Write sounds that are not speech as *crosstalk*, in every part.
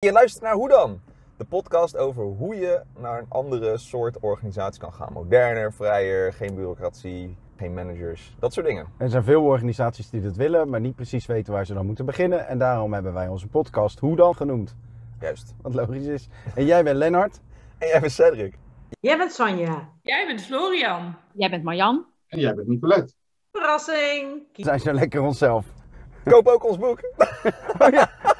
Je luistert naar Hoe dan? De podcast over hoe je naar een andere soort organisatie kan gaan. Moderner, vrijer, geen bureaucratie, geen managers, dat soort dingen. Er zijn veel organisaties die dat willen, maar niet precies weten waar ze dan moeten beginnen. En daarom hebben wij onze podcast Hoe dan genoemd. Juist. Wat logisch is. En jij bent Lennart. En jij bent Cedric. Jij bent Sanja. Jij bent Florian. Jij bent Marjan. En jij bent Nicolette. Verrassing. We zijn zo lekker onszelf. Koop ook ons boek. *laughs*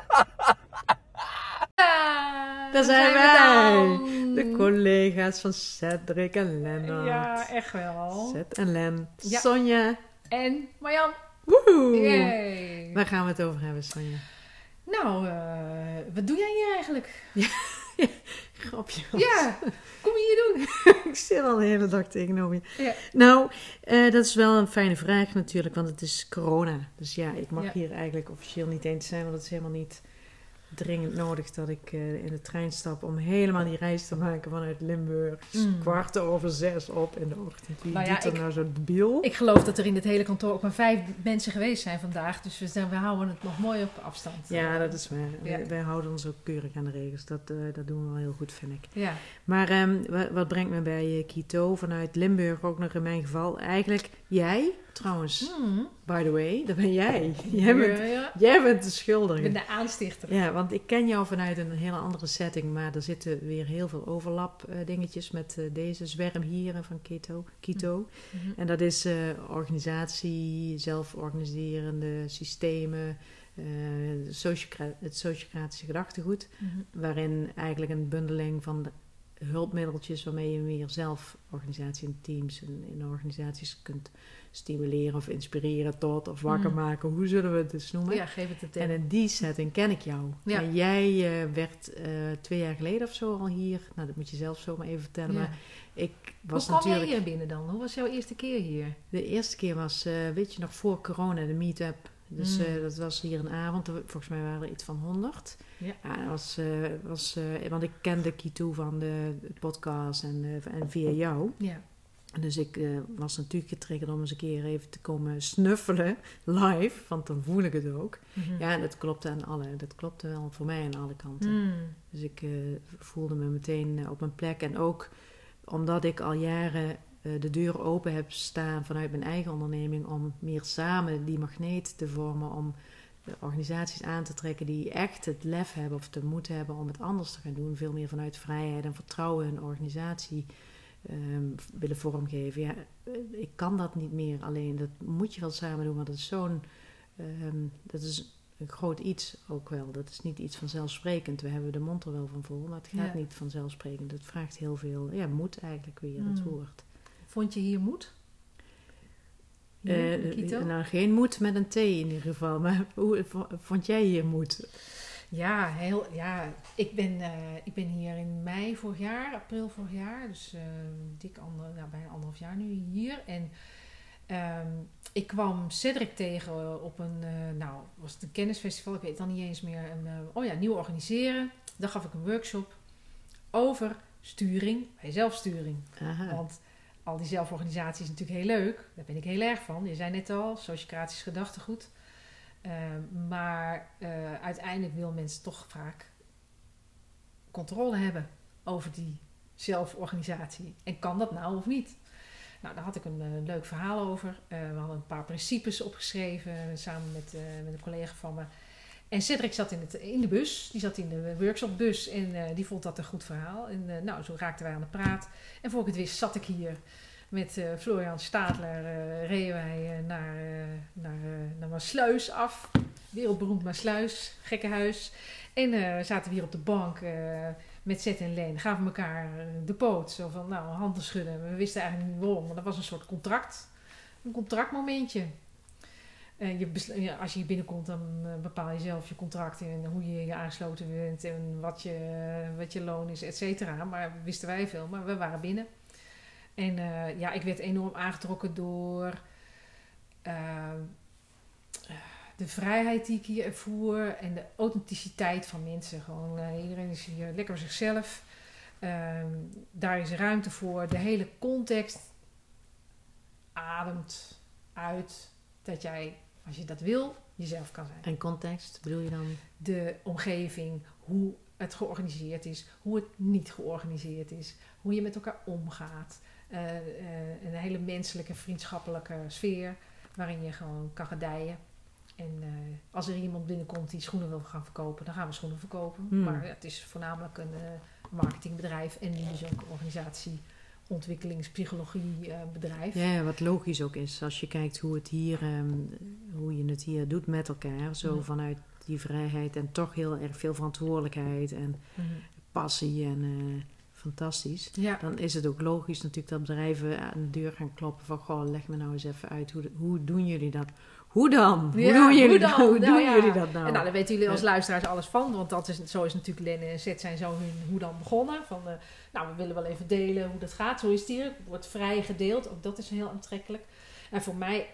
Daar zijn wij. De collega's van Cedric en Lennart. Ja, echt wel. Ced en Len. Ja. Sonja. En Marjan. Woehoe. Yay. Waar gaan we het over hebben, Sonja? Nou, eh, wat doe jij hier eigenlijk? *laughs* Grapje. Ja, kom je hier doen? *laughs* Ik zit al de hele dag tegenover je. Ja. Nou, eh, dat is wel een fijne vraag natuurlijk, want het is corona. Dus ja, ik mag Ja. hier eigenlijk officieel niet eens zijn, want het is helemaal niet dringend nodig dat ik eh, in de trein stap om helemaal die reis te maken vanuit Limburg. Is Mm. kwart over zes op in de ochtend. Wie Nou ja, doet er ik- nou zo debiel? Ik geloof dat er in dit hele kantoor ook maar vijf mensen geweest zijn vandaag. Dus we, zijn, we houden het nog mooi op afstand. Ja, dat is waar. Ja. Wij, wij houden ons ook keurig aan de regels. Dat, eh, dat doen we wel heel goed, vind ik. Ja. Maar ehm, wa- wat brengt me bij eh, Quito vanuit Limburg ook nog in mijn geval? Eigenlijk jij, trouwens, Hmm. by the way, dat ben jij. Jij bent, Ja, ja. jij bent de Ik schuldige. ben de aanstichter. Ja, want ik ken jou vanuit een hele andere setting, maar er zitten weer heel veel overlap eh, dingetjes met eh, deze zwerm hier van Quito. Quito. Mhm. En dat is eh, organisatie, zelforganiserende systemen, sociocra- het sociocratische gedachtegoed, Mhm. waarin eigenlijk een bundeling van de hulpmiddeltjes waarmee je meer zelforganisatie in teams en in organisaties kunt stimuleren of inspireren tot of wakker Mhm. maken, hoe zullen we het dus noemen? Ja, geef het de En in die setting ken ik jou. Ja. En jij eh, werd eh, twee jaar geleden of zo al hier. Nou, dat moet je zelf zo maar even vertellen. Ja. Maar ik Hoe was kwam jij natuurlijk... hier binnen dan? Hoe was jouw eerste keer hier? De eerste keer was, eh, weet je nog, voor corona, de meet-up. Dus Mm. eh, dat was hier een avond. Volgens mij waren er iets van 100. Ja. dat was, eh, was, eh, want ik kende Kito van de podcast en, en via jou. Ja. Dus ik was natuurlijk getriggerd om eens een keer even te komen snuffelen live. Want dan voel ik het ook. Mhm. Ja, en dat klopte aan alle. Dat klopte wel voor mij aan alle kanten. Hmm. Dus ik voelde me meteen op mijn plek. En ook omdat ik al jaren de deur open heb staan vanuit mijn eigen onderneming om meer samen die magneet te vormen. Om de organisaties aan te trekken die echt het lef hebben of de moed hebben om het anders te gaan doen. Veel meer vanuit vrijheid en vertrouwen een organisatie ehm, willen vormgeven. Ja, eh, ik kan dat niet meer alleen. Dat moet je wel samen doen, want dat is zo'n. ehm, dat is een groot iets ook wel. Dat is niet iets vanzelfsprekend. We hebben de mond er wel van vol, maar het gaat Ja. niet vanzelfsprekend. Het vraagt heel veel ja, moed eigenlijk weer, dat Mm. woord. Vond je hier moed? Hier, Quito? nou, geen moed met een T in ieder geval. *laughs* Maar hoe vond jij hier moed? Ja, heel, ja ik, ben, eh, ik ben hier in mei vorig jaar, april vorig jaar, dus eh, dik ander, nou, bijna anderhalf jaar nu hier. En ehm, ik kwam Cedric tegen op een, nou, was het een kennisfestival, ik weet het dan niet eens meer. Een, oh ja, nieuw organiseren. Daar gaf ik een workshop over sturing bij zelfsturing. Aha. Want al die zelforganisatie is natuurlijk heel leuk. Daar ben ik heel erg van. Je zei net al, sociocratisch gedachtegoed. Eh, maar eh, uiteindelijk wil mensen toch vaak controle hebben over die zelforganisatie. En kan dat nou of niet? Nou, daar had ik een eh, leuk verhaal over. Eh, we hadden een paar principes opgeschreven samen met, met een collega van me. En Cedric zat in, het, in de bus, die zat in de workshopbus en eh, die vond dat een goed verhaal. En eh, nou, zo raakten wij aan de praat. En voor ik het wist zat ik hier met eh, Florian Stadler, reden wij naar, naar, naar Maasluis af. Wereldberoemd Maasluis, gekkenhuis. En zaten we hier op de bank met Zet en Leen. Gaven elkaar de poot, zo van nou, handen schudden. We wisten eigenlijk niet waarom, maar dat was een soort contract. Een contractmomentje. Eh, je als je hier binnenkomt, dan eh, bepaal je zelf je contract en hoe je je aangesloten bent en wat je, wat je loon is, et cetera. Maar wisten wij veel, maar we waren binnen. En eh, ja, ik werd enorm aangetrokken door eh, de vrijheid die ik hier ervoer en de authenticiteit van mensen. Gewoon, iedereen is hier lekker zichzelf. Ehm, daar is ruimte voor. De hele context ademt uit dat jij, als je dat wil, jezelf kan zijn. En context, bedoel je dan? De omgeving, hoe het georganiseerd is, hoe het niet georganiseerd is, hoe je met elkaar omgaat. Eh, eh, een hele menselijke, vriendschappelijke sfeer waarin je gewoon kan gedijen. En eh, als er iemand binnenkomt die schoenen wil gaan verkopen, dan gaan we schoenen verkopen. Hmm. Maar het is voornamelijk een marketingbedrijf en dus ook een organisatie, ontwikkelingspsychologie eh, bedrijf. Ja, ja, wat logisch ook is. Als je kijkt hoe, het hier, ehm, hoe je het hier doet met elkaar. Zo Mhm. vanuit die vrijheid en toch heel erg veel verantwoordelijkheid en Mhm. passie en eh, fantastisch. Ja. Dan is het ook logisch natuurlijk dat bedrijven aan de deur gaan kloppen van... Goh, leg me nou eens even uit, hoe, hoe doen jullie dat? Hoe dan? Hoe doen jullie hoe dat? Hoe Nou doen ja. jullie dat nou? En nou, daar weten jullie als luisteraars alles van. Want dat is, zo is natuurlijk Lenne en Zet zijn zo hun hoe dan begonnen. Van, eh, nou, we willen wel even delen hoe dat gaat. Zo is het hier. wordt vrij gedeeld. Ook dat is heel aantrekkelijk. En voor mij,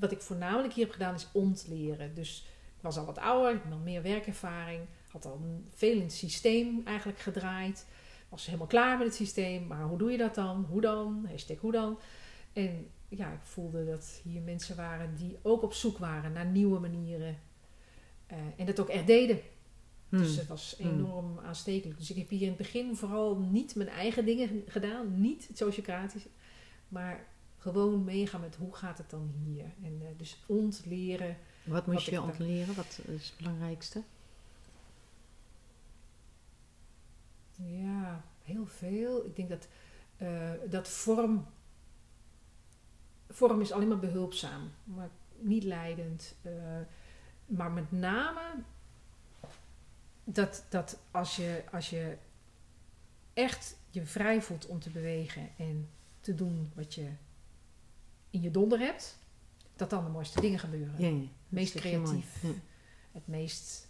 wat ik voornamelijk hier heb gedaan, is ontleren. Dus ik was al wat ouder, ik had meer werkervaring. Had al veel in het systeem eigenlijk gedraaid. Was helemaal klaar met het systeem. Maar hoe doe je dat dan? Hoe dan? Hashtag hoe dan? En ja, ik voelde dat hier mensen waren die ook op zoek waren naar nieuwe manieren. Eh, en dat ook echt deden. Hmm. Dus het was enorm aanstekelijk. Dus ik heb hier in het begin vooral niet mijn eigen dingen gedaan. Niet het sociocratische. Maar gewoon meegaan met hoe gaat het dan hier. En eh, dus ontleren. Wat moest wat je ontleren? Wat is het belangrijkste? Ja, heel veel. Ik denk dat, eh, dat vorm... Vorm is alleen maar behulpzaam. Maar niet leidend. eh, maar met name dat, dat als, je, als je echt je vrij voelt om te bewegen en te doen wat je in je donder hebt, dat dan de mooiste dingen gebeuren. Ja, ja. meest echt mooi. creatief. Ja. Het meest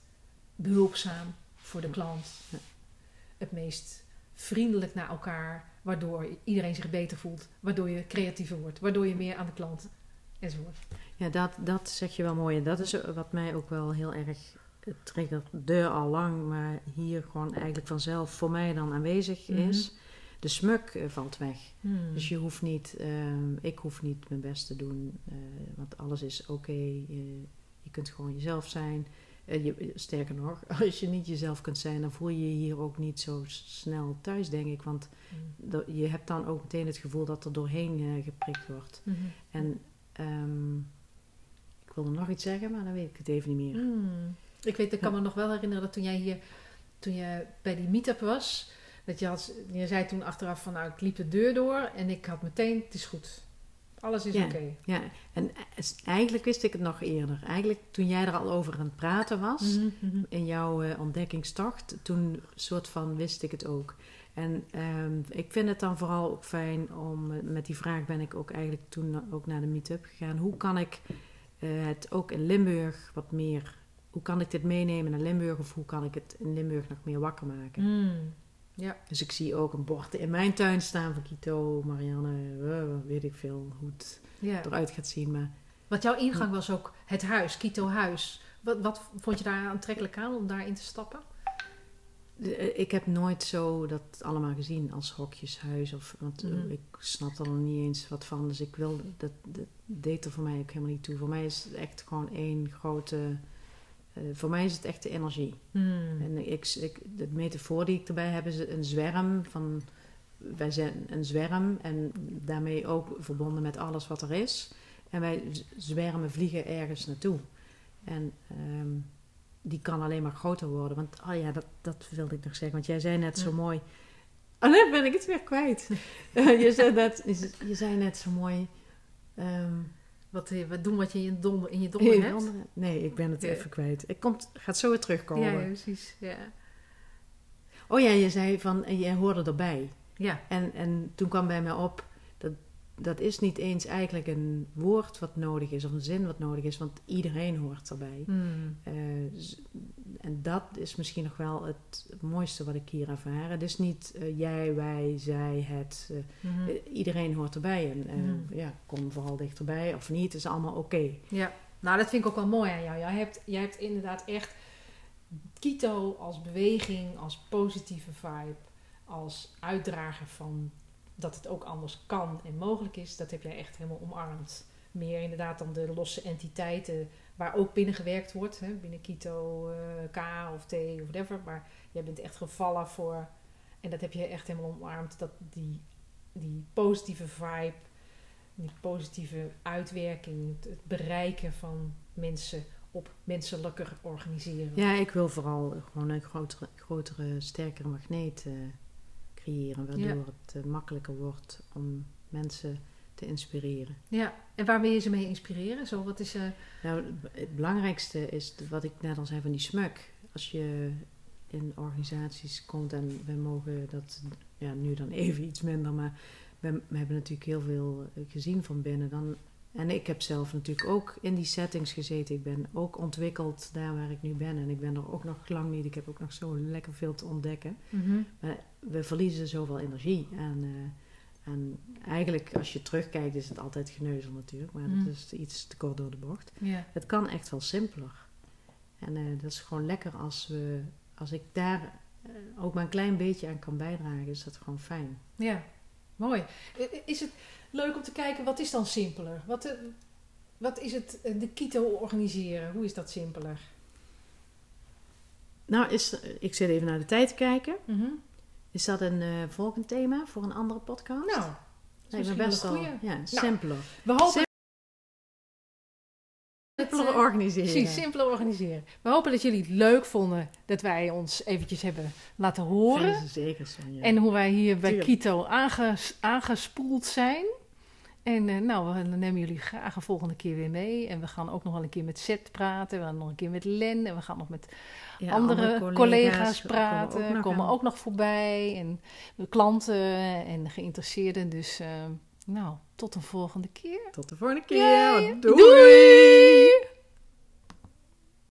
behulpzaam voor de klant. Het meest vriendelijk naar elkaar, waardoor iedereen zich beter voelt, waardoor je creatiever wordt, waardoor je meer aan de klant enzovoort. Ja, dat, dat zeg je wel mooi. En dat is wat mij ook wel heel erg triggerde al lang, maar hier gewoon eigenlijk vanzelf voor mij dan aanwezig Mhm. is. De smuk eh, valt weg. Hmm. Dus je hoeft niet, ehm, ik hoef niet mijn best te doen, eh, want alles is oké. Je, je kunt gewoon jezelf zijn. Eh, je, sterker nog, *laughs* als je niet jezelf kunt zijn, dan voel je je hier ook niet zo snel thuis, denk ik. Want dat- je hebt dan ook meteen het gevoel dat er doorheen eh, geprikt wordt. Mhm. En ehm, ik wilde nog iets zeggen, maar dan weet ik het even niet meer. Hmm. Ik weet, ik kan me nog wel herinneren dat toen jij hier, toen je bij die meetup was, dat je had, je zei toen achteraf van, nou, ik liep de deur door en ik had meteen, het is goed. Alles is Ja. oké. Ja, en eh, eigenlijk wist ik het nog eerder. Eigenlijk toen jij er al over aan het praten was, Mhm, mhm. in jouw eh, ontdekkingstocht, toen soort van wist ik het ook. En ehm, ik vind het dan vooral ook fijn om, eh, met die vraag ben ik ook eigenlijk toen ook naar de meetup gegaan. Hoe kan ik het ook in Limburg wat meer, hoe kan ik dit meenemen naar Limburg of hoe kan ik het in Limburg nog meer wakker maken? Hmm. Ja. Dus ik zie ook een bord in mijn tuin staan van Kito, Marianne, eh, weet ik veel hoe het ja. eruit gaat zien. Maar Want jouw ingang was ook het huis, Kito Huis. Wat, wat vond je daar aantrekkelijk aan om daarin te stappen? eh, ik heb nooit zo dat allemaal gezien als hokjeshuis. Of, want eh, Mhm. ik snap er nog niet eens wat van. Dus ik wil, dat, dat deed er voor mij ook helemaal niet toe. Voor mij is het echt gewoon één grote... eh, voor mij is het echt de energie. Hmm. En ik, ik, de metafoor die ik erbij heb is een zwerm van... Wij zijn een zwerm en daarmee ook verbonden met alles wat er is. En wij zwermen, vliegen ergens naartoe. En ehm, die kan alleen maar groter worden. Want, oh ja, dat, dat wilde ik nog zeggen. Want jij zei net zo Ja. mooi... Oh, net ben ik het weer kwijt. *laughs* Eh, je, zei net, je, je zei net zo mooi... ehm, Wat, eh, wat doen wat je in je donder, in je donder Hey, hebt? andere- Nee, ik ben het Ja. even kwijt. Ik komt, gaat zo weer terugkomen. Ja, ja, precies. Ja. Oh ja, je zei van, en jij hoorde erbij. ja. En, en toen kwam bij mij op, dat, dat is niet eens eigenlijk een woord wat nodig is, of een zin wat nodig is, want iedereen hoort erbij. Hmm. Eh, en dat is misschien nog wel het mooiste wat ik hier ervaar. Het is niet eh, jij, wij, zij, het. eh, eh, iedereen hoort erbij. En Mhm. ja, kom vooral dichterbij. Of niet, is allemaal oké. Ja, nou dat vind ik ook wel mooi aan jou. Jij hebt, jij hebt inderdaad echt Kito als beweging, als positieve vibe, als uitdrager van dat het ook anders kan en mogelijk is. Dat heb jij echt helemaal omarmd. Meer inderdaad dan de losse entiteiten waar ook binnen gewerkt wordt. Hè, binnen Kito, eh, K of T of whatever. Maar jij bent echt gevallen voor... En dat heb je echt helemaal omarmd. Dat die, die positieve vibe, die positieve uitwerking, het, bereiken van mensen op menselijker organiseren. Ja, ik wil vooral gewoon een grotere, grotere sterkere magneet eh, creëren. Waardoor Ja. het eh, makkelijker wordt om mensen te inspireren. Ja, en waar wil je ze mee inspireren? Zo, wat is... eh Nou, het belangrijkste is wat ik net al zei van die smuk. Als je in organisaties komt en we mogen dat ja, nu dan even iets minder, maar we, we hebben natuurlijk heel veel eh, gezien van binnen. Dan, en ik heb zelf natuurlijk ook in die settings gezeten. Ik ben ook ontwikkeld daar waar ik nu ben. En ik ben er ook nog lang niet. Ik heb ook nog zo lekker veel te ontdekken. Maar we verliezen zoveel energie. En, eh, en eigenlijk, als je terugkijkt, is het altijd geneuzel natuurlijk. Maar Mm. dat is iets te kort door de bocht. Het kan echt wel simpeler. En eh, dat is gewoon lekker als, we, als ik daar eh, ook maar een klein beetje aan kan bijdragen, is dat gewoon fijn. Ja, mooi. Is het leuk om te kijken, wat is dan simpeler? Wat, eh, wat is het, eh, de Kito organiseren? Hoe is dat simpeler? Nou, is, ik zit even naar de tijd te kijken. Is dat een eh, volgend thema voor een andere podcast? Nou, me misschien best wel goeie. ja, simpeler. we hopen organiseren. Precies, simpeler organiseren. We hopen dat jullie het leuk vonden dat wij ons eventjes hebben laten horen. Ze zeker. En hoe wij hier bij Tuurlijk. Kito aanges- aangespoeld zijn. En eh, nou, we nemen jullie graag een volgende keer weer mee. En we gaan ook nog wel een keer met Seth praten. We gaan nog een keer met Len. En we gaan nog met Ja, andere, collega's, komen praten. ook nog komen ook nog voorbij. En de klanten en geïnteresseerden. Dus eh, nou, tot een volgende keer. Tot de volgende keer. Doei.